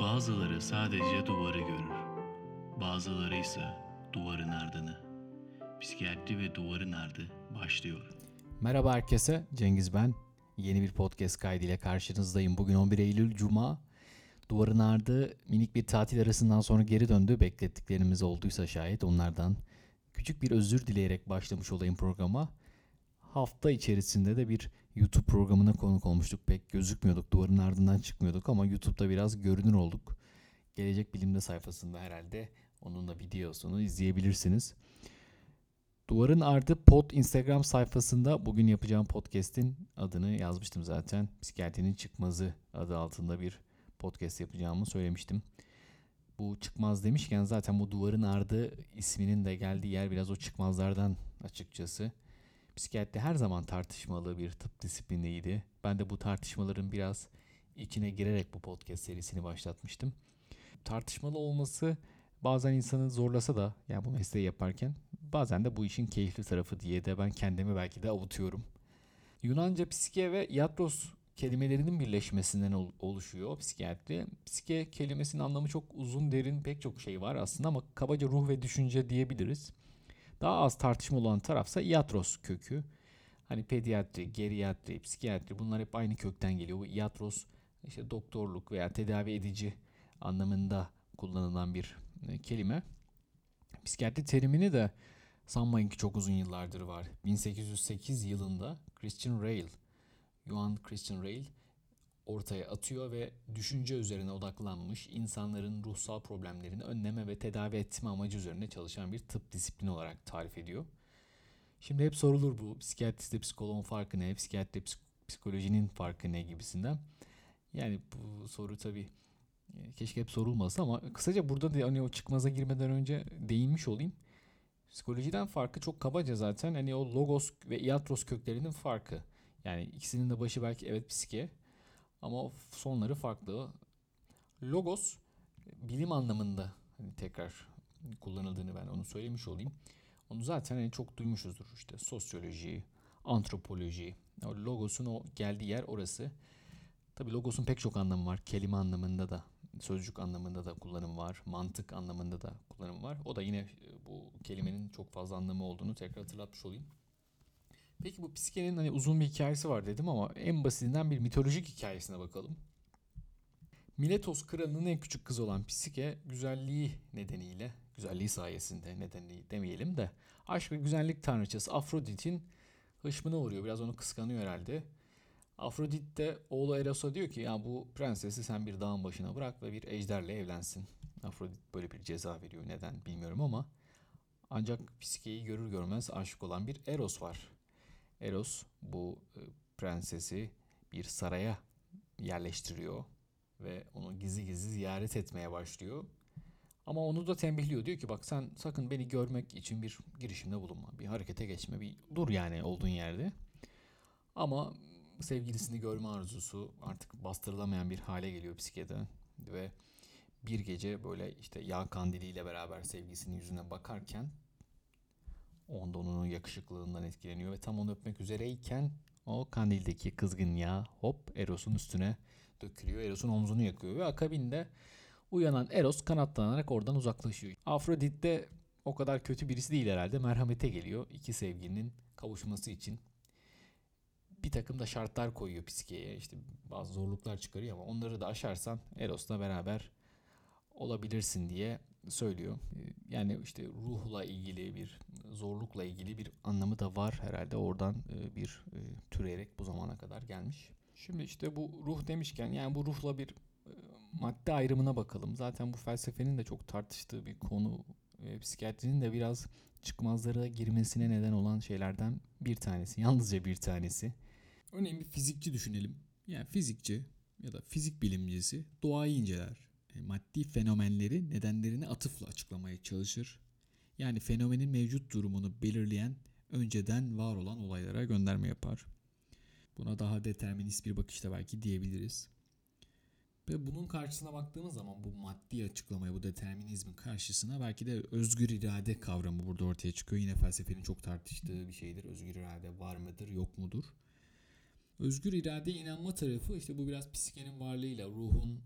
Bazıları sadece duvarı görür. Bazıları ise duvarın ardını. Psikiyatri ve duvarın ardı başlıyor. Merhaba herkese, Cengiz ben. Yeni bir podcast kaydıyla karşınızdayım. Bugün 11 Eylül Cuma. Duvarın ardı minik bir tatil arasından sonra geri döndü. Beklettiklerimiz olduysa şayet onlardan küçük bir özür dileyerek başlamış olayım programa. Hafta içerisinde de bir YouTube programına konuk olmuştuk. Pek gözükmüyorduk, duvarın ardından çıkmıyorduk ama YouTube'da biraz görünür olduk. Gelecek Bilimde sayfasında herhalde onun da videosunu izleyebilirsiniz. Duvarın Ardı Pod Instagram sayfasında bugün yapacağım podcast'in adını yazmıştım zaten. Psikiyatrinin Çıkmazı adı altında bir podcast yapacağımı söylemiştim. Bu çıkmaz demişken zaten bu Duvarın Ardı isminin de geldiği yer biraz o çıkmazlardan açıkçası. Psikiyatri her zaman tartışmalı bir tıp disipliniydi. Ben de bu tartışmaların biraz içine girerek bu podcast serisini başlatmıştım. Tartışmalı olması bazen insanı zorlasa da yani bu mesleği yaparken bazen de bu işin keyifli tarafı diye de ben kendimi belki de avutuyorum. Yunanca psike ve iatros kelimelerinin birleşmesinden oluşuyor psikiyatri. Psike kelimesinin anlamı çok uzun derin pek çok şey var aslında ama kabaca ruh ve düşünce diyebiliriz. Daha az tartışma olan tarafsa iatros kökü. Hani pediatri, geriatri, psikiyatri bunlar hep aynı kökten geliyor. Bu iatros işte doktorluk veya tedavi edici anlamında kullanılan bir e, kelime. Psikiyatri terimini de sanmayın ki çok uzun yıllardır var. 1808 yılında Christian Rale, Johann Christian Rale ortaya atıyor ve düşünce üzerine odaklanmış insanların ruhsal problemlerini önleme ve tedavi etme amacı üzerine çalışan bir tıp disiplini olarak tarif ediyor. Şimdi hep sorulur bu psikiyatristle psikoloğun farkı ne, psikiyatri psikolojinin farkı ne gibisinden. Yani bu soru tabii e, keşke hep sorulmasa ama kısaca burada da hani o çıkmaza girmeden önce değinmiş olayım. Psikolojiden farkı çok kabaca zaten hani o logos ve iatros köklerinin farkı. Yani ikisinin de başı belki evet psike ama sonları farklı. Logos bilim anlamında hani tekrar kullanıldığını ben onu söylemiş olayım. Onu zaten hani çok duymuşuzdur işte sosyoloji, antropoloji. O logosun o geldiği yer orası. Tabi logosun pek çok anlamı var. Kelime anlamında da, sözcük anlamında da kullanım var. Mantık anlamında da kullanım var. O da yine e, bu kelimenin çok fazla anlamı olduğunu tekrar hatırlatmış olayım. Peki bu psikenin hani uzun bir hikayesi var dedim ama en basitinden bir mitolojik hikayesine bakalım. Miletos kralının en küçük kızı olan Psike güzelliği nedeniyle, güzelliği sayesinde nedeni demeyelim de aşk ve güzellik tanrıçası Afrodit'in hışmına uğruyor. Biraz onu kıskanıyor herhalde. Afrodit de oğlu Eros'a diyor ki ya bu prensesi sen bir dağın başına bırak ve bir ejderle evlensin. Afrodit böyle bir ceza veriyor. Neden bilmiyorum ama ancak Psike'yi görür görmez aşık olan bir Eros var. Eros bu e, prensesi bir saraya yerleştiriyor ve onu gizli gizli ziyaret etmeye başlıyor. Ama onu da tembihliyor. Diyor ki bak sen sakın beni görmek için bir girişimde bulunma. Bir harekete geçme. Bir dur yani olduğun yerde. Ama sevgilisini görme arzusu artık bastırılamayan bir hale geliyor psikede. Ve bir gece böyle işte yağ kandiliyle beraber sevgilisinin yüzüne bakarken Onda onun yakışıklılığından etkileniyor ve tam onu öpmek üzereyken o kandildeki kızgın yağ hop Eros'un üstüne dökülüyor. Eros'un omzunu yakıyor ve akabinde uyanan Eros kanatlanarak oradan uzaklaşıyor. Afrodit de o kadar kötü birisi değil herhalde. Merhamete geliyor. İki sevgilinin kavuşması için bir takım da şartlar koyuyor psikeye. İşte bazı zorluklar çıkarıyor ama onları da aşarsan Eros'la beraber olabilirsin diye söylüyor. Ee, yani işte ruhla ilgili bir zorlukla ilgili bir anlamı da var herhalde oradan e, bir e, türeyerek bu zamana kadar gelmiş. Şimdi işte bu ruh demişken yani bu ruhla bir e, madde ayrımına bakalım. Zaten bu felsefenin de çok tartıştığı bir konu. Psikiyatrinin de biraz çıkmazlara girmesine neden olan şeylerden bir tanesi. Yalnızca bir tanesi. Örneğin bir fizikçi düşünelim. Yani fizikçi ya da fizik bilimcisi doğayı inceler maddi fenomenleri nedenlerini atıfla açıklamaya çalışır. Yani fenomenin mevcut durumunu belirleyen önceden var olan olaylara gönderme yapar. Buna daha determinist bir bakışta belki diyebiliriz. Ve bunun karşısına baktığımız zaman bu maddi açıklamaya, bu determinizmin karşısına belki de özgür irade kavramı burada ortaya çıkıyor. Yine felsefenin çok tartıştığı bir şeydir. Özgür irade var mıdır, yok mudur? Özgür iradeye inanma tarafı işte bu biraz psikenin varlığıyla, ruhun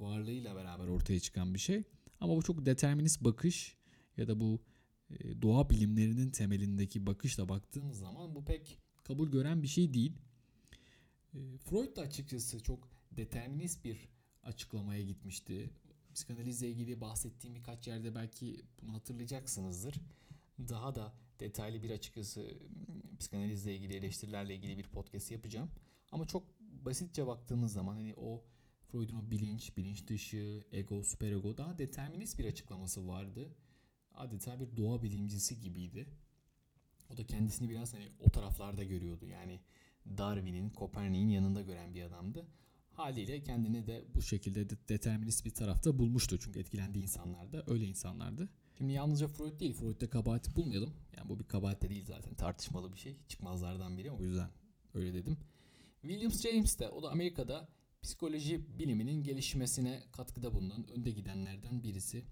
varlığıyla beraber ortaya çıkan bir şey. Ama bu çok determinist bakış ya da bu e, doğa bilimlerinin temelindeki bakışla baktığımız zaman bu pek kabul gören bir şey değil. E, Freud da açıkçası çok determinist bir açıklamaya gitmişti. Psikanalizle ilgili bahsettiğim birkaç yerde belki bunu hatırlayacaksınızdır. Daha da detaylı bir açıkçası m, psikanalizle ilgili eleştirilerle ilgili bir podcast yapacağım. Ama çok basitçe baktığımız zaman hani o Freud'un o bilinç, bilinç dışı, ego, süperego daha determinist bir açıklaması vardı. Adeta bir doğa bilimcisi gibiydi. O da kendisini biraz hani o taraflarda görüyordu. Yani Darwin'in, Kopernik'in yanında gören bir adamdı. Haliyle kendini de bu şekilde de determinist bir tarafta bulmuştu. Çünkü etkilendiği insanlar da öyle insanlardı. Şimdi yalnızca Freud değil, Freud'da kabahati bulmayalım. Yani bu bir kabahat de değil zaten tartışmalı bir şey. Çıkmazlardan biri o yüzden öyle dedim. William James de o da Amerika'da psikoloji biliminin gelişmesine katkıda bulunan önde gidenlerden birisi.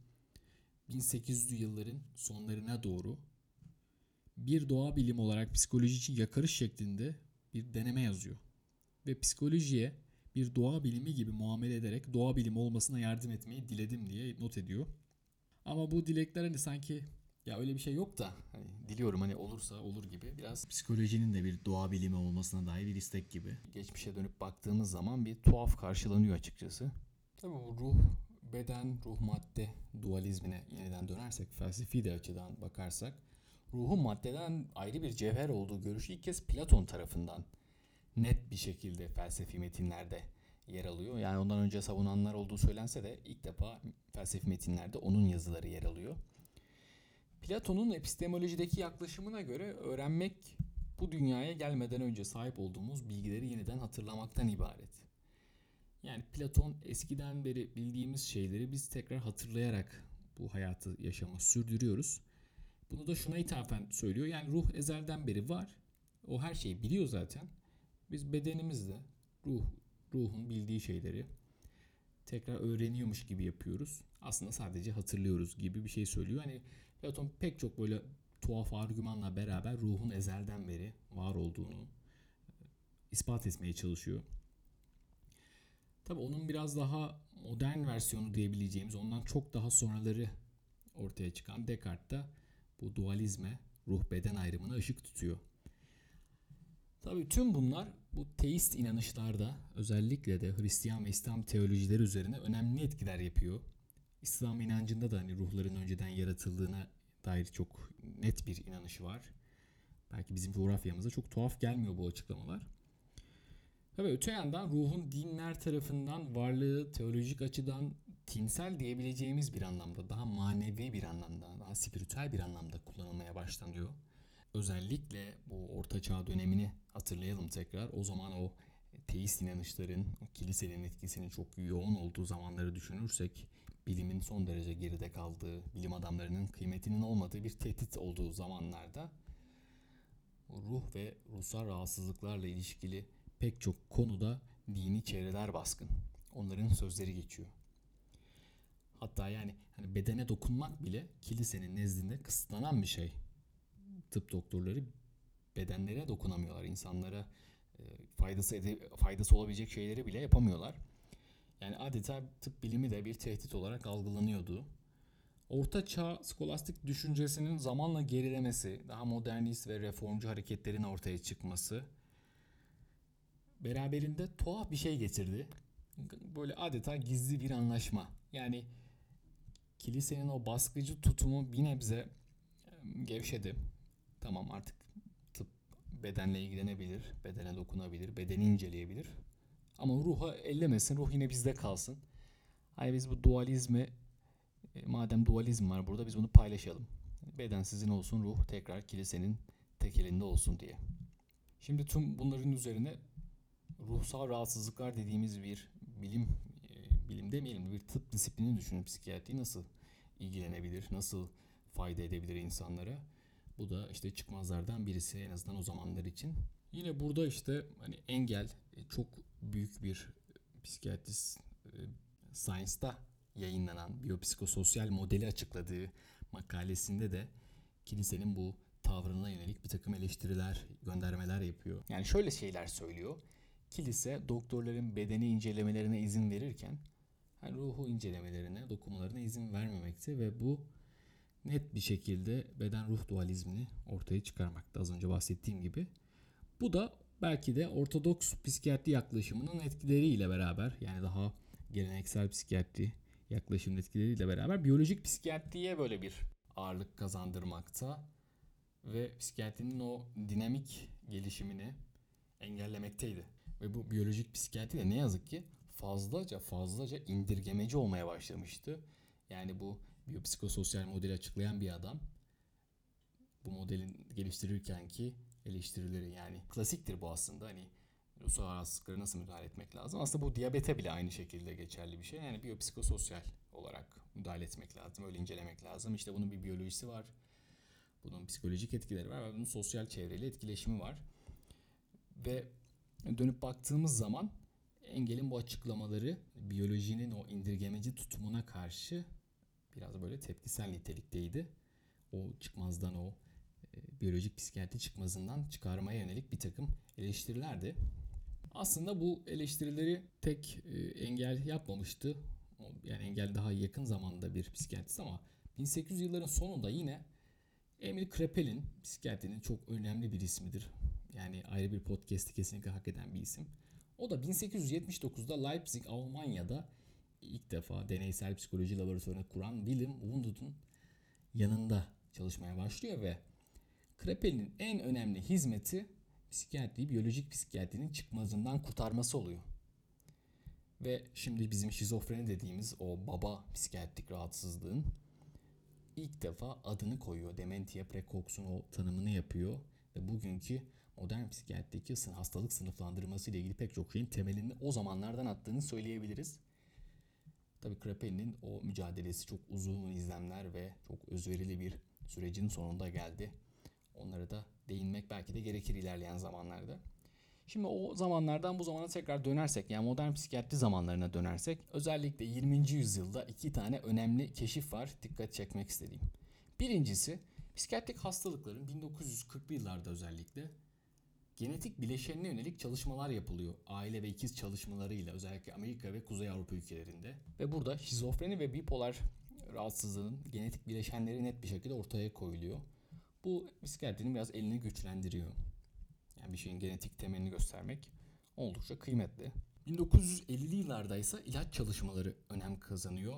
1800'lü yılların sonlarına doğru bir doğa bilim olarak psikoloji için yakarış şeklinde bir deneme yazıyor. Ve psikolojiye bir doğa bilimi gibi muamele ederek doğa bilimi olmasına yardım etmeyi diledim diye not ediyor. Ama bu dilekler hani sanki ya öyle bir şey yok da hani diliyorum hani olursa olur gibi biraz psikolojinin de bir doğa bilimi olmasına dair bir istek gibi. Geçmişe dönüp baktığımız zaman bir tuhaf karşılanıyor açıkçası. Tabii bu ruh, beden, ruh madde dualizmine yeniden dönersek felsefi de açıdan bakarsak ruhun maddeden ayrı bir cevher olduğu görüşü ilk kez Platon tarafından net bir şekilde felsefi metinlerde yer alıyor. Yani ondan önce savunanlar olduğu söylense de ilk defa felsefi metinlerde onun yazıları yer alıyor. Platon'un epistemolojideki yaklaşımına göre öğrenmek bu dünyaya gelmeden önce sahip olduğumuz bilgileri yeniden hatırlamaktan ibaret. Yani Platon eskiden beri bildiğimiz şeyleri biz tekrar hatırlayarak bu hayatı yaşama sürdürüyoruz. Bunu da şuna ithafen söylüyor. Yani ruh ezelden beri var. O her şeyi biliyor zaten. Biz bedenimizle ruh ruhun bildiği şeyleri tekrar öğreniyormuş gibi yapıyoruz. Aslında sadece hatırlıyoruz gibi bir şey söylüyor. Hani Platon pek çok böyle tuhaf argümanla beraber ruhun ezelden beri var olduğunu ispat etmeye çalışıyor. Tabi onun biraz daha modern versiyonu diyebileceğimiz ondan çok daha sonraları ortaya çıkan Descartes da bu dualizme, ruh beden ayrımına ışık tutuyor. Tabii tüm bunlar bu teist inanışlarda özellikle de Hristiyan ve İslam teolojileri üzerine önemli etkiler yapıyor. İslam inancında da hani ruhların önceden yaratıldığına dair çok net bir inanışı var. Belki bizim coğrafyamıza çok tuhaf gelmiyor bu açıklamalar. Tabii öte yandan ruhun dinler tarafından varlığı teolojik açıdan tinsel diyebileceğimiz bir anlamda, daha manevi bir anlamda, daha spiritüel bir anlamda kullanılmaya başlanıyor. Özellikle bu Orta Çağ dönemini hatırlayalım tekrar. O zaman o teist inanışların, o kilisenin etkisinin çok yoğun olduğu zamanları düşünürsek, bilimin son derece geride kaldığı, bilim adamlarının kıymetinin olmadığı bir tehdit olduğu zamanlarda ruh ve ruhsal rahatsızlıklarla ilişkili pek çok konuda dini çevreler baskın. Onların sözleri geçiyor. Hatta yani hani bedene dokunmak bile kilisenin nezdinde kısıtlanan bir şey. Tıp doktorları bedenlere dokunamıyorlar. insanlara e, faydası ede- faydası olabilecek şeyleri bile yapamıyorlar. Yani adeta tıp bilimi de bir tehdit olarak algılanıyordu. Orta çağ skolastik düşüncesinin zamanla gerilemesi, daha modernist ve reformcu hareketlerin ortaya çıkması beraberinde tuhaf bir şey getirdi. Böyle adeta gizli bir anlaşma. Yani kilisenin o baskıcı tutumu bir nebze gevşedi. Tamam artık tıp bedenle ilgilenebilir, bedene dokunabilir, bedeni inceleyebilir. Ama ruha ellemesin, ruh yine bizde kalsın. Hani biz bu dualizmi, e, madem dualizm var burada biz bunu paylaşalım. Beden sizin olsun, ruh tekrar kilisenin tek elinde olsun diye. Şimdi tüm bunların üzerine ruhsal rahatsızlıklar dediğimiz bir bilim e, bilim demeyelim bir tıp disiplini düşünün psikiyatri nasıl ilgilenebilir, nasıl fayda edebilir insanlara. Bu da işte çıkmazlardan birisi en azından o zamanlar için. Yine burada işte hani engel e, çok büyük bir psikiyatrist e, Science'da yayınlanan biyopsikososyal modeli açıkladığı makalesinde de kilisenin bu tavrına yönelik bir takım eleştiriler, göndermeler yapıyor. Yani şöyle şeyler söylüyor. Kilise doktorların bedeni incelemelerine izin verirken yani ruhu incelemelerine, dokumalarına izin vermemekte ve bu net bir şekilde beden ruh dualizmini ortaya çıkarmakta az önce bahsettiğim gibi. Bu da belki de ortodoks psikiyatri yaklaşımının etkileriyle beraber yani daha geleneksel psikiyatri yaklaşımın etkileriyle beraber biyolojik psikiyatriye böyle bir ağırlık kazandırmakta ve psikiyatrinin o dinamik gelişimini engellemekteydi. Ve bu biyolojik psikiyatri de ne yazık ki fazlaca fazlaca indirgemeci olmaya başlamıştı. Yani bu biyopsikososyal modeli açıklayan bir adam bu modelin geliştirirken ki eleştirileri yani klasiktir bu aslında hani ruhsal rahatsızlıklara nasıl müdahale etmek lazım. Aslında bu diyabete bile aynı şekilde geçerli bir şey. Yani biyopsikososyal olarak müdahale etmek lazım. Öyle incelemek lazım. İşte bunun bir biyolojisi var. Bunun psikolojik etkileri var ve bunun sosyal çevreyle etkileşimi var. Ve dönüp baktığımız zaman Engel'in bu açıklamaları biyolojinin o indirgemeci tutumuna karşı biraz böyle tepkisel nitelikteydi. O çıkmazdan o biyolojik psikiyatri çıkmazından çıkarmaya yönelik bir takım eleştirilerdi. Aslında bu eleştirileri tek e, engel yapmamıştı. Yani engel daha yakın zamanda bir psikiyatrist ama 1800 yılların sonunda yine Emil Krepel'in psikiyatrinin çok önemli bir ismidir. Yani ayrı bir podcast'i kesinlikle hak eden bir isim. O da 1879'da Leipzig, Almanya'da ilk defa deneysel psikoloji laboratuvarını kuran Wilhelm Wundt'un yanında çalışmaya başlıyor ve Krepel'in en önemli hizmeti psikiyatri, biyolojik psikiyatrinin çıkmazından kurtarması oluyor. Ve şimdi bizim şizofreni dediğimiz o baba psikiyatrik rahatsızlığın ilk defa adını koyuyor. Dementia precox'un o tanımını yapıyor ve bugünkü modern psikiyatrideki hastalık sınıflandırması ile ilgili pek çok şeyin temelini o zamanlardan attığını söyleyebiliriz. Tabii Krapel'in o mücadelesi çok uzun izlemler ve çok özverili bir sürecin sonunda geldi. Onlara da değinmek belki de gerekir ilerleyen zamanlarda. Şimdi o zamanlardan bu zamana tekrar dönersek yani modern psikiyatri zamanlarına dönersek özellikle 20. yüzyılda iki tane önemli keşif var dikkat çekmek istediğim. Birincisi psikiyatrik hastalıkların 1940'lı yıllarda özellikle genetik bileşenine yönelik çalışmalar yapılıyor. Aile ve ikiz çalışmalarıyla özellikle Amerika ve Kuzey Avrupa ülkelerinde. Ve burada şizofreni ve bipolar rahatsızlığın genetik bileşenleri net bir şekilde ortaya koyuluyor. Bu psikiyatrinin biraz elini güçlendiriyor. Yani bir şeyin genetik temelini göstermek oldukça kıymetli. 1950'li yıllarda ise ilaç çalışmaları önem kazanıyor,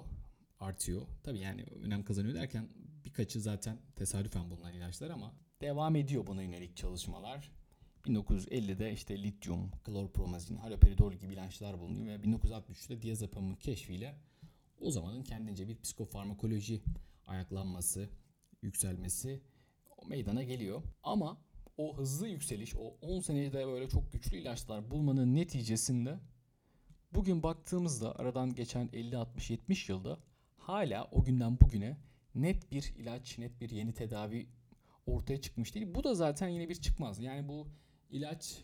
artıyor. Tabii yani önem kazanıyor derken birkaçı zaten tesadüfen bulunan ilaçlar ama devam ediyor buna yönelik çalışmalar. 1950'de işte lityum, klorpromazin, haloperidol gibi ilaçlar bulunuyor ve 1963'te diazepamın keşfiyle o zamanın kendince bir psikofarmakoloji ayaklanması, yükselmesi meydana geliyor. Ama o hızlı yükseliş, o 10 senede böyle çok güçlü ilaçlar bulmanın neticesinde bugün baktığımızda aradan geçen 50, 60, 70 yılda hala o günden bugüne net bir ilaç, net bir yeni tedavi ortaya çıkmış değil. Bu da zaten yine bir çıkmaz. Yani bu ilaç,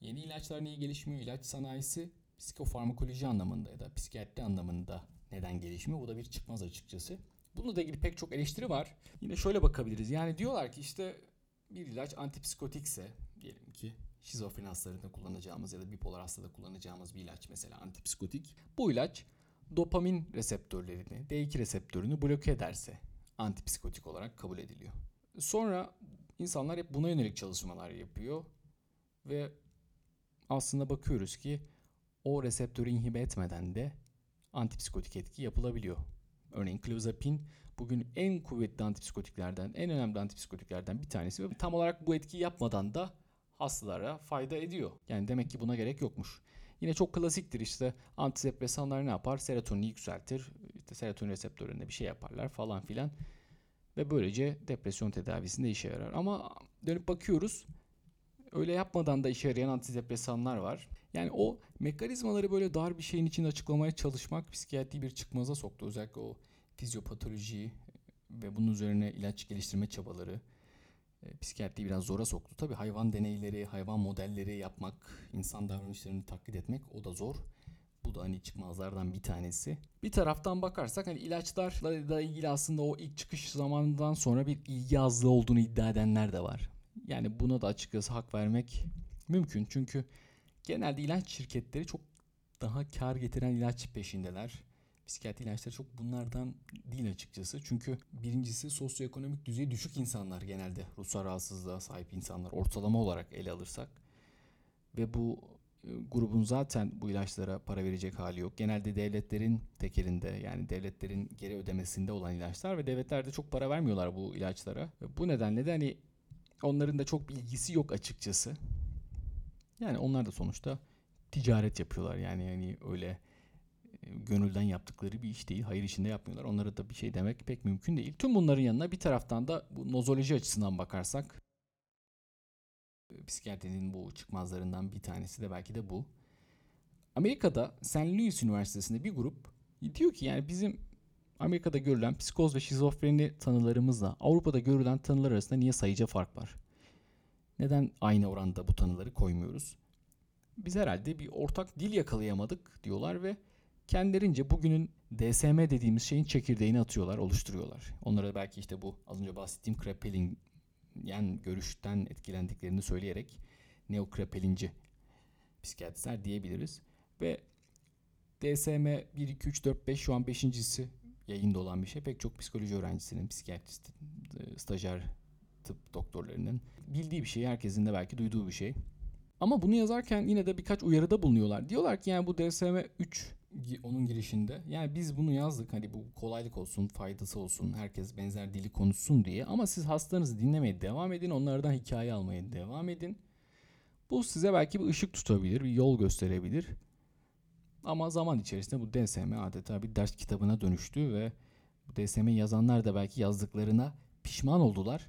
yeni ilaçlar niye gelişmiyor? İlaç sanayisi psikofarmakoloji anlamında ya da psikiyatri anlamında neden gelişmiyor? Bu da bir çıkmaz açıkçası. Bununla da ilgili pek çok eleştiri var. Yine şöyle bakabiliriz. Yani diyorlar ki işte bir ilaç antipsikotikse diyelim ki şizofren hastalarında kullanacağımız ya da bipolar hastada kullanacağımız bir ilaç mesela antipsikotik. Bu ilaç dopamin reseptörlerini, D2 reseptörünü bloke ederse antipsikotik olarak kabul ediliyor. Sonra insanlar hep buna yönelik çalışmalar yapıyor ve aslında bakıyoruz ki o reseptörü inhibe etmeden de antipsikotik etki yapılabiliyor. Örneğin clozapin bugün en kuvvetli antipsikotiklerden, en önemli antipsikotiklerden bir tanesi ve tam olarak bu etkiyi yapmadan da hastalara fayda ediyor. Yani demek ki buna gerek yokmuş. Yine çok klasiktir işte antidepresanlar ne yapar? Serotonini yükseltir. İşte serotonin reseptöründe bir şey yaparlar falan filan. Ve böylece depresyon tedavisinde işe yarar. Ama dönüp bakıyoruz öyle yapmadan da işe yarayan antidepresanlar var. Yani o mekanizmaları böyle dar bir şeyin içinde açıklamaya çalışmak psikiyatri bir çıkmaza soktu. Özellikle o fizyopatoloji ve bunun üzerine ilaç geliştirme çabaları e, psikiyatriyi biraz zora soktu. Tabii hayvan deneyleri, hayvan modelleri yapmak, insan davranışlarını taklit etmek o da zor. Bu da hani çıkmazlardan bir tanesi. Bir taraftan bakarsak hani ilaçlarla da ilgili aslında o ilk çıkış zamanından sonra bir ilgi azlığı olduğunu iddia edenler de var. Yani buna da açıkçası hak vermek mümkün. Çünkü genelde ilaç şirketleri çok daha kar getiren ilaç peşindeler. Psikiyatri ilaçları çok bunlardan değil açıkçası. Çünkü birincisi sosyoekonomik düzeyi düşük insanlar genelde ruhsal rahatsızlığa sahip insanlar ortalama olarak ele alırsak. Ve bu e, grubun zaten bu ilaçlara para verecek hali yok. Genelde devletlerin tekelinde yani devletlerin geri ödemesinde olan ilaçlar ve devletler de çok para vermiyorlar bu ilaçlara. Bu nedenle de hani onların da çok bir ilgisi yok açıkçası. Yani onlar da sonuçta ticaret yapıyorlar. Yani yani öyle e, gönülden yaptıkları bir iş değil. Hayır içinde yapmıyorlar. Onlara da bir şey demek pek mümkün değil. Tüm bunların yanına bir taraftan da bu nozoloji açısından bakarsak e, psikiyatrinin bu çıkmazlarından bir tanesi de belki de bu. Amerika'da St. Louis Üniversitesi'nde bir grup diyor ki yani bizim Amerika'da görülen psikoz ve şizofreni tanılarımızla Avrupa'da görülen tanılar arasında niye sayıca fark var? Neden aynı oranda bu tanıları koymuyoruz? Biz herhalde bir ortak dil yakalayamadık diyorlar ve kendilerince bugünün DSM dediğimiz şeyin çekirdeğini atıyorlar, oluşturuyorlar. Onlara belki işte bu az önce bahsettiğim Krapelin yani görüşten etkilendiklerini söyleyerek neokrepelinci psikiyatristler diyebiliriz. Ve DSM 1, 2, 3, 4, 5 şu an beşincisi yayında olan bir şey. Pek çok psikoloji öğrencisinin, psikiyatrist, e, stajyer tıp doktorlarının bildiği bir şey. Herkesin de belki duyduğu bir şey. Ama bunu yazarken yine de birkaç uyarıda bulunuyorlar. Diyorlar ki yani bu DSM 3 onun girişinde. Yani biz bunu yazdık hani bu kolaylık olsun, faydası olsun, herkes benzer dili konuşsun diye. Ama siz hastanızı dinlemeye devam edin, onlardan hikaye almaya devam edin. Bu size belki bir ışık tutabilir, bir yol gösterebilir. Ama zaman içerisinde bu DSM adeta bir ders kitabına dönüştü ve bu DSM yazanlar da belki yazdıklarına pişman oldular.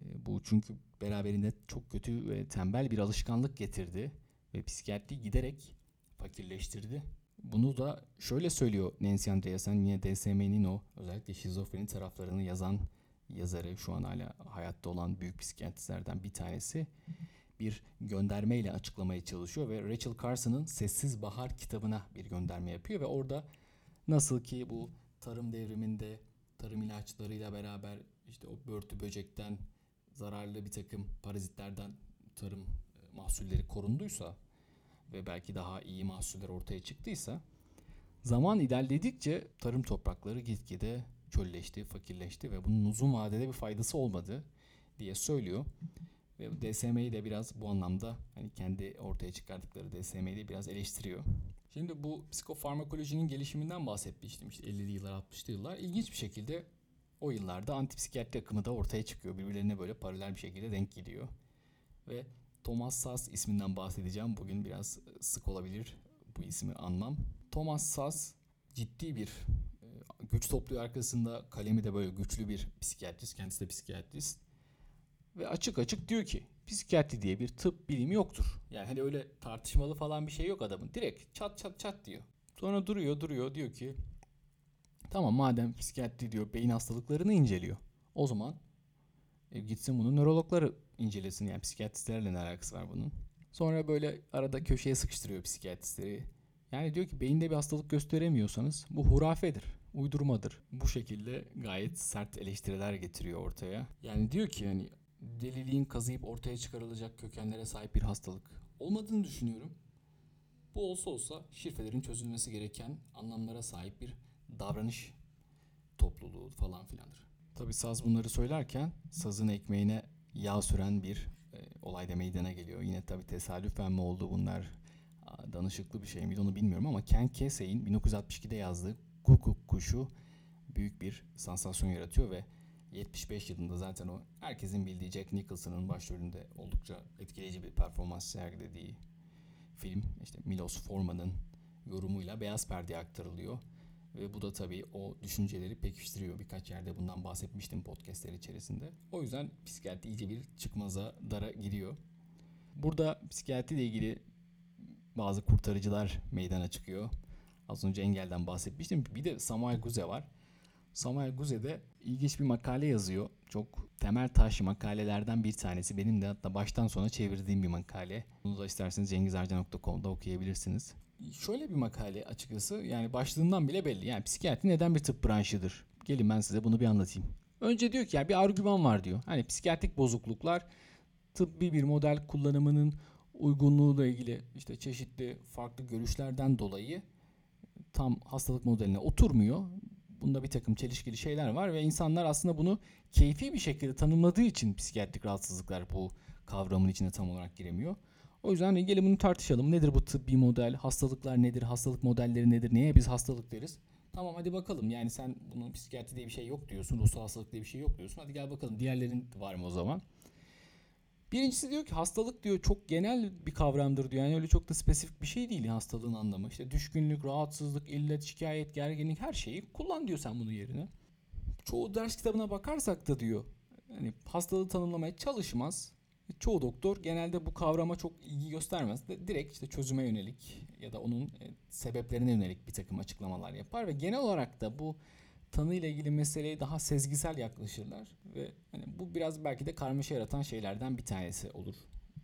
E, bu çünkü beraberinde çok kötü ve tembel bir alışkanlık getirdi ve psikiyatri giderek fakirleştirdi. Bunu da şöyle söylüyor Nancy Andreasen yine DSM'nin o özellikle şizofreni taraflarını yazan yazarı şu an hala hayatta olan büyük psikiyatristlerden bir tanesi bir göndermeyle açıklamaya çalışıyor ve Rachel Carson'ın Sessiz Bahar kitabına bir gönderme yapıyor ve orada nasıl ki bu tarım devriminde tarım ilaçlarıyla beraber işte o börtü böcekten zararlı bir takım parazitlerden tarım e, mahsulleri korunduysa ve belki daha iyi mahsuller ortaya çıktıysa zaman ilerledikçe tarım toprakları gitgide çölleşti, fakirleşti ve bunun uzun vadede bir faydası olmadı diye söylüyor. Ve DSM'yi de biraz bu anlamda hani kendi ortaya çıkardıkları DSM'yi de biraz eleştiriyor. Şimdi bu psikofarmakolojinin gelişiminden bahsetmiştim işte 50'li yıllar 60'lı yıllar. İlginç bir şekilde o yıllarda antipsikiyatri akımı da ortaya çıkıyor. Birbirlerine böyle paralel bir şekilde denk geliyor. Ve Thomas Sass isminden bahsedeceğim. Bugün biraz sık olabilir bu ismi anmam. Thomas Sass ciddi bir e, güç topluyor arkasında. Kalemi de böyle güçlü bir psikiyatrist. Kendisi de psikiyatrist. Ve açık açık diyor ki psikiyatri diye bir tıp bilimi yoktur. Yani hani öyle tartışmalı falan bir şey yok adamın. Direkt çat çat çat diyor. Sonra duruyor duruyor diyor ki tamam madem psikiyatri diyor beyin hastalıklarını inceliyor. O zaman e, gitsin bunu nörologları incelesin yani psikiyatristlerle ne alakası var bunun. Sonra böyle arada köşeye sıkıştırıyor psikiyatristleri. Yani diyor ki beyinde bir hastalık gösteremiyorsanız bu hurafedir, uydurmadır. Bu şekilde gayet sert eleştiriler getiriyor ortaya. Yani diyor ki hani deliliğin kazıyıp ortaya çıkarılacak kökenlere sahip bir hastalık olmadığını düşünüyorum. Bu olsa olsa şifrelerin çözülmesi gereken anlamlara sahip bir davranış topluluğu falan filandır. Tabi saz bunları söylerken sazın ekmeğine yağ süren bir e, olay da meydana geliyor. Yine tabi tesadüfen mi oldu bunlar danışıklı bir şey miydi onu bilmiyorum ama Ken Kesey'in 1962'de yazdığı Kukuk Kuşu büyük bir sansasyon yaratıyor ve 75 yılında zaten o herkesin bildiği Jack Nicholson'ın başrolünde oldukça etkileyici bir performans sergilediği film işte Milos Forman'ın yorumuyla beyaz perdeye aktarılıyor. Ve bu da tabii o düşünceleri pekiştiriyor. Birkaç yerde bundan bahsetmiştim podcastler içerisinde. O yüzden psikiyatri iyice bir çıkmaza dara giriyor. Burada psikiyatri ile ilgili bazı kurtarıcılar meydana çıkıyor. Az önce engelden bahsetmiştim. Bir de Samuel Guze var. Samuel Guze de ilginç bir makale yazıyor. Çok temel taş makalelerden bir tanesi. Benim de hatta baştan sona çevirdiğim bir makale. Bunu da isterseniz cengizarca.com'da okuyabilirsiniz. Şöyle bir makale açıkçası yani başlığından bile belli. Yani psikiyatri neden bir tıp branşıdır? Gelin ben size bunu bir anlatayım. Önce diyor ki yani bir argüman var diyor. Hani psikiyatrik bozukluklar tıbbi bir model kullanımının uygunluğuyla ilgili işte çeşitli farklı görüşlerden dolayı tam hastalık modeline oturmuyor. Bunda bir takım çelişkili şeyler var ve insanlar aslında bunu keyfi bir şekilde tanımladığı için psikiyatrik rahatsızlıklar bu kavramın içine tam olarak giremiyor. O yüzden gelin bunu tartışalım. Nedir bu tıbbi model? Hastalıklar nedir? Hastalık modelleri nedir? Neye biz hastalık deriz? Tamam hadi bakalım. Yani sen bunun psikiyatri diye bir şey yok diyorsun. Ruhsal hastalık diye bir şey yok diyorsun. Hadi gel bakalım. Diğerlerin var mı o zaman? Birincisi diyor ki hastalık diyor çok genel bir kavramdır diyor. Yani öyle çok da spesifik bir şey değil hastalığın anlamı. İşte düşkünlük, rahatsızlık, illet, şikayet, gerginlik her şeyi kullan diyor sen bunu yerine. Çoğu ders kitabına bakarsak da diyor hani hastalığı tanımlamaya çalışmaz. Çoğu doktor genelde bu kavrama çok ilgi göstermez. Direkt işte çözüme yönelik ya da onun e, sebeplerine yönelik bir takım açıklamalar yapar ve genel olarak da bu tanı ile ilgili meseleye daha sezgisel yaklaşırlar ve hani bu biraz belki de karmaşa yaratan şeylerden bir tanesi olur.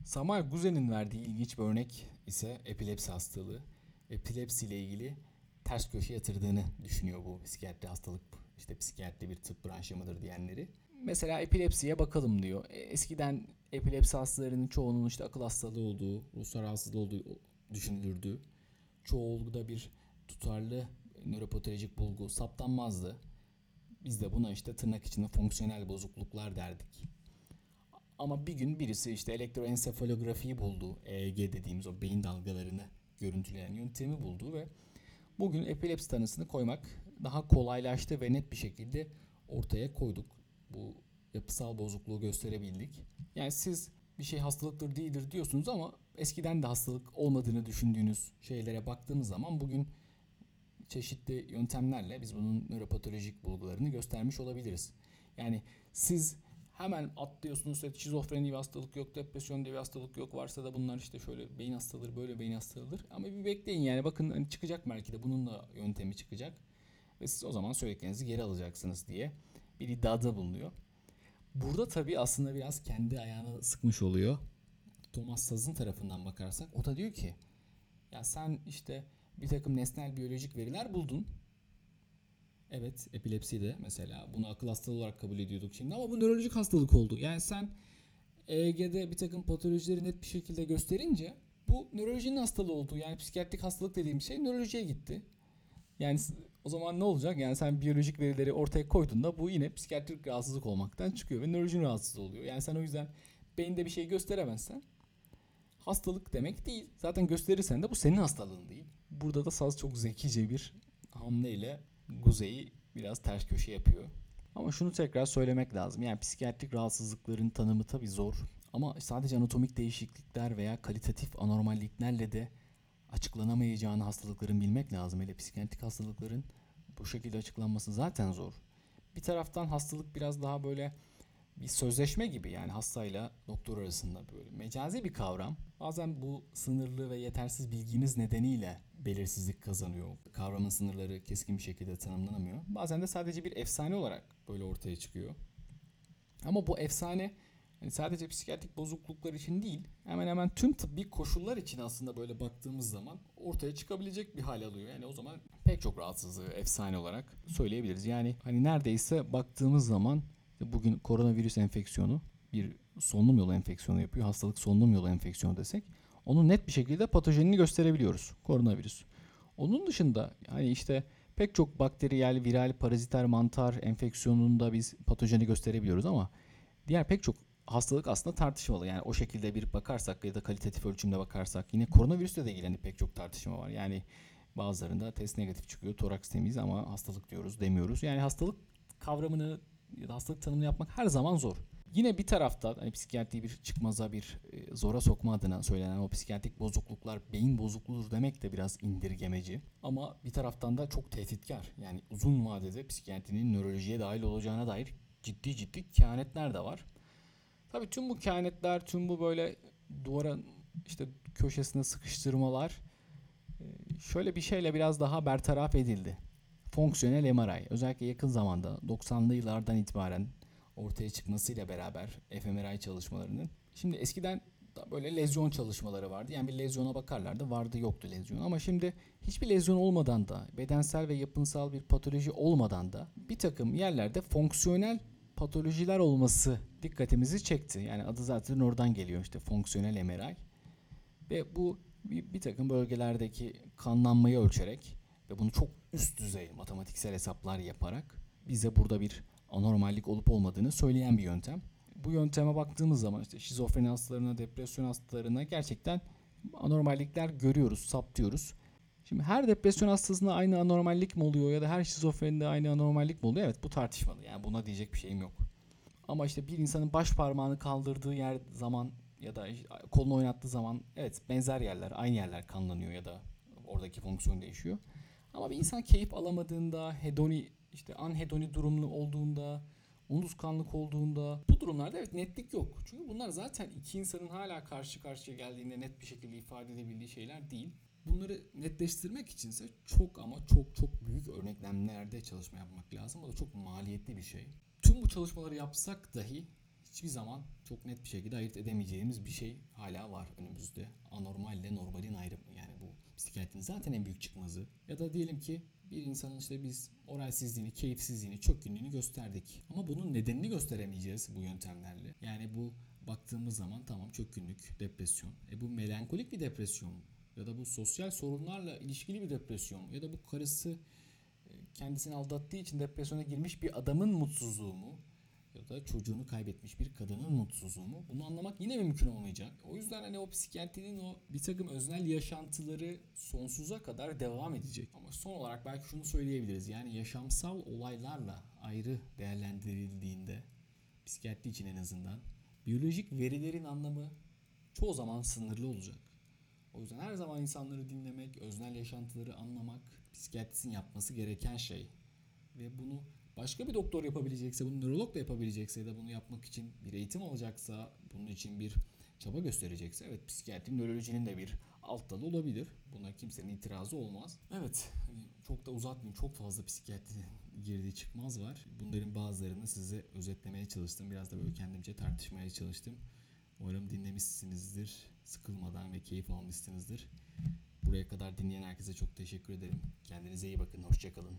Samuel Guzen'in verdiği ilginç bir örnek ise epilepsi hastalığı. Epilepsi ile ilgili ters köşe yatırdığını düşünüyor bu psikiyatri hastalık işte psikiyatri bir tıp branşı mıdır diyenleri. Mesela epilepsiye bakalım diyor. E, eskiden epilepsi hastalarının çoğunun işte akıl hastalığı olduğu, ruhsal rahatsızlığı olduğu düşünülürdü. Çoğu da bir tutarlı nöropatolojik bulgu saptanmazdı. Biz de buna işte tırnak içinde fonksiyonel bozukluklar derdik. Ama bir gün birisi işte elektroensefalografiyi buldu. EEG dediğimiz o beyin dalgalarını görüntüleyen yöntemi buldu ve bugün epilepsi tanısını koymak daha kolaylaştı ve net bir şekilde ortaya koyduk. Bu yapısal bozukluğu gösterebildik. Yani siz bir şey hastalıktır değildir diyorsunuz ama eskiden de hastalık olmadığını düşündüğünüz şeylere baktığımız zaman bugün çeşitli yöntemlerle biz bunun nöropatolojik bulgularını göstermiş olabiliriz. Yani siz hemen atlıyorsunuz şizofreni bir hastalık yok, depresyon diye bir hastalık yok. Varsa da bunlar işte şöyle beyin hastalığıdır, böyle beyin hastalığıdır. Ama bir bekleyin yani bakın hani çıkacak belki de bunun da yöntemi çıkacak. Ve siz o zaman söylediklerinizi geri alacaksınız diye bir iddiada bulunuyor. Burada tabii aslında biraz kendi ayağını sıkmış oluyor. Thomas Saz'ın tarafından bakarsak o da diyor ki ya sen işte bir takım nesnel biyolojik veriler buldun. Evet epilepsi de mesela bunu akıl hastalığı olarak kabul ediyorduk şimdi ama bu nörolojik hastalık oldu. Yani sen EEG'de bir takım patolojileri net bir şekilde gösterince bu nörolojinin hastalığı oldu. Yani psikiyatrik hastalık dediğim şey nörolojiye gitti. Yani o zaman ne olacak? Yani sen biyolojik verileri ortaya koyduğunda bu yine psikiyatrik rahatsızlık olmaktan çıkıyor ve nörolojinin rahatsızlığı oluyor. Yani sen o yüzden beyinde bir şey gösteremezsen hastalık demek değil. Zaten gösterirsen de bu senin hastalığın değil. Burada da Saz çok zekice bir hamleyle Guzey'i biraz ters köşe yapıyor. Ama şunu tekrar söylemek lazım. Yani psikiyatrik rahatsızlıkların tanımı tabii zor. Ama sadece anatomik değişiklikler veya kalitatif anormalliklerle de açıklanamayacağını hastalıkların bilmek lazım. Hele psikiyatrik hastalıkların bu şekilde açıklanması zaten zor. Bir taraftan hastalık biraz daha böyle bir sözleşme gibi yani hastayla doktor arasında böyle mecazi bir kavram. Bazen bu sınırlı ve yetersiz bilginiz nedeniyle belirsizlik kazanıyor. Kavramın sınırları keskin bir şekilde tanımlanamıyor. Bazen de sadece bir efsane olarak böyle ortaya çıkıyor. Ama bu efsane yani sadece psikiyatrik bozukluklar için değil, hemen hemen tüm tıbbi koşullar için aslında böyle baktığımız zaman ortaya çıkabilecek bir hal alıyor. Yani o zaman pek çok rahatsızlığı efsane olarak söyleyebiliriz. Yani hani neredeyse baktığımız zaman bugün koronavirüs enfeksiyonu bir solunum yolu enfeksiyonu yapıyor. Hastalık solunum yolu enfeksiyonu desek onun net bir şekilde patojenini gösterebiliyoruz koronavirüs. Onun dışında yani işte pek çok bakteriyel, viral, paraziter, mantar enfeksiyonunda biz patojeni gösterebiliyoruz ama diğer pek çok hastalık aslında tartışmalı. Yani o şekilde bir bakarsak ya da kalitatif ölçümde bakarsak yine koronavirüsle de ilgili pek çok tartışma var. Yani bazılarında test negatif çıkıyor, toraks temiz ama hastalık diyoruz demiyoruz. Yani hastalık kavramını ya da hastalık tanımını yapmak her zaman zor. Yine bir tarafta hani psikiyatri bir çıkmaza bir e, zora sokma adına söylenen o psikiyatrik bozukluklar beyin bozukluğudur demek de biraz indirgemeci. Ama bir taraftan da çok tehditkar. Yani uzun vadede psikiyatrinin nörolojiye dahil olacağına dair ciddi ciddi kehanetler de var. Tabii tüm bu kehanetler, tüm bu böyle duvara işte köşesine sıkıştırmalar e, şöyle bir şeyle biraz daha bertaraf edildi. Fonksiyonel MRI özellikle yakın zamanda 90'lı yıllardan itibaren ortaya çıkmasıyla beraber fMRI çalışmalarının. Şimdi eskiden böyle lezyon çalışmaları vardı. Yani bir lezyona bakarlardı. Vardı yoktu lezyon. Ama şimdi hiçbir lezyon olmadan da bedensel ve yapınsal bir patoloji olmadan da bir takım yerlerde fonksiyonel patolojiler olması dikkatimizi çekti. Yani adı zaten oradan geliyor işte fonksiyonel MRI. Ve bu bir, bir takım bölgelerdeki kanlanmayı ölçerek ve bunu çok üst düzey matematiksel hesaplar yaparak bize burada bir anormallik olup olmadığını söyleyen bir yöntem. Bu yönteme baktığımız zaman işte şizofreni hastalarına, depresyon hastalarına gerçekten anormallikler görüyoruz, saptıyoruz. Şimdi her depresyon hastasında aynı anormallik mi oluyor ya da her şizofrenide aynı anormallik mi oluyor? Evet bu tartışmalı. Yani buna diyecek bir şeyim yok. Ama işte bir insanın baş parmağını kaldırdığı yer zaman ya da kolunu oynattığı zaman evet benzer yerler, aynı yerler kanlanıyor ya da oradaki fonksiyon değişiyor. Ama bir insan keyif alamadığında, hedoni işte anhedoni durumlu olduğunda, unutkanlık olduğunda bu durumlarda evet netlik yok. Çünkü bunlar zaten iki insanın hala karşı karşıya geldiğinde net bir şekilde ifade edebildiği şeyler değil. Bunları netleştirmek içinse çok ama çok çok büyük örneklemlerde çalışma yapmak lazım. O da çok maliyetli bir şey. Tüm bu çalışmaları yapsak dahi hiçbir zaman çok net bir şekilde ayırt edemeyeceğimiz bir şey hala var önümüzde. Anormal ile normalin ayrımı. Yani bu psikiyatrinin zaten en büyük çıkmazı. Ya da diyelim ki bir insanın işte biz oralsizliğini, keyifsizliğini, çökkünlüğünü gösterdik. Ama bunun nedenini gösteremeyeceğiz bu yöntemlerle. Yani bu baktığımız zaman tamam çökkünlük, depresyon. E bu melankolik bir depresyon mu? Ya da bu sosyal sorunlarla ilişkili bir depresyon mu? Ya da bu karısı e, kendisini aldattığı için depresyona girmiş bir adamın mutsuzluğu mu? Ya da çocuğunu kaybetmiş bir kadının mutsuzluğu mu? Bunu anlamak yine mümkün olmayacak. O yüzden hani o psikiyatrinin o bir takım öznel yaşantıları sonsuza kadar devam edecek. Ama son olarak belki şunu söyleyebiliriz. Yani yaşamsal olaylarla ayrı değerlendirildiğinde psikiyatri için en azından biyolojik verilerin anlamı çoğu zaman sınırlı olacak. O yüzden her zaman insanları dinlemek, öznel yaşantıları anlamak psikiyatristin yapması gereken şey. Ve bunu başka bir doktor yapabilecekse, bunu nörolog da yapabilecekse ya da bunu yapmak için bir eğitim alacaksa, bunun için bir çaba gösterecekse evet psikiyatri nörolojinin de bir alt dalı olabilir. Buna kimsenin itirazı olmaz. Evet hani çok da uzatmayayım çok fazla psikiyatri girdiği çıkmaz var. Bunların bazılarını size özetlemeye çalıştım. Biraz da böyle kendimce tartışmaya çalıştım. Umarım dinlemişsinizdir. Sıkılmadan ve keyif almışsınızdır. Buraya kadar dinleyen herkese çok teşekkür ederim. Kendinize iyi bakın. Hoşçakalın.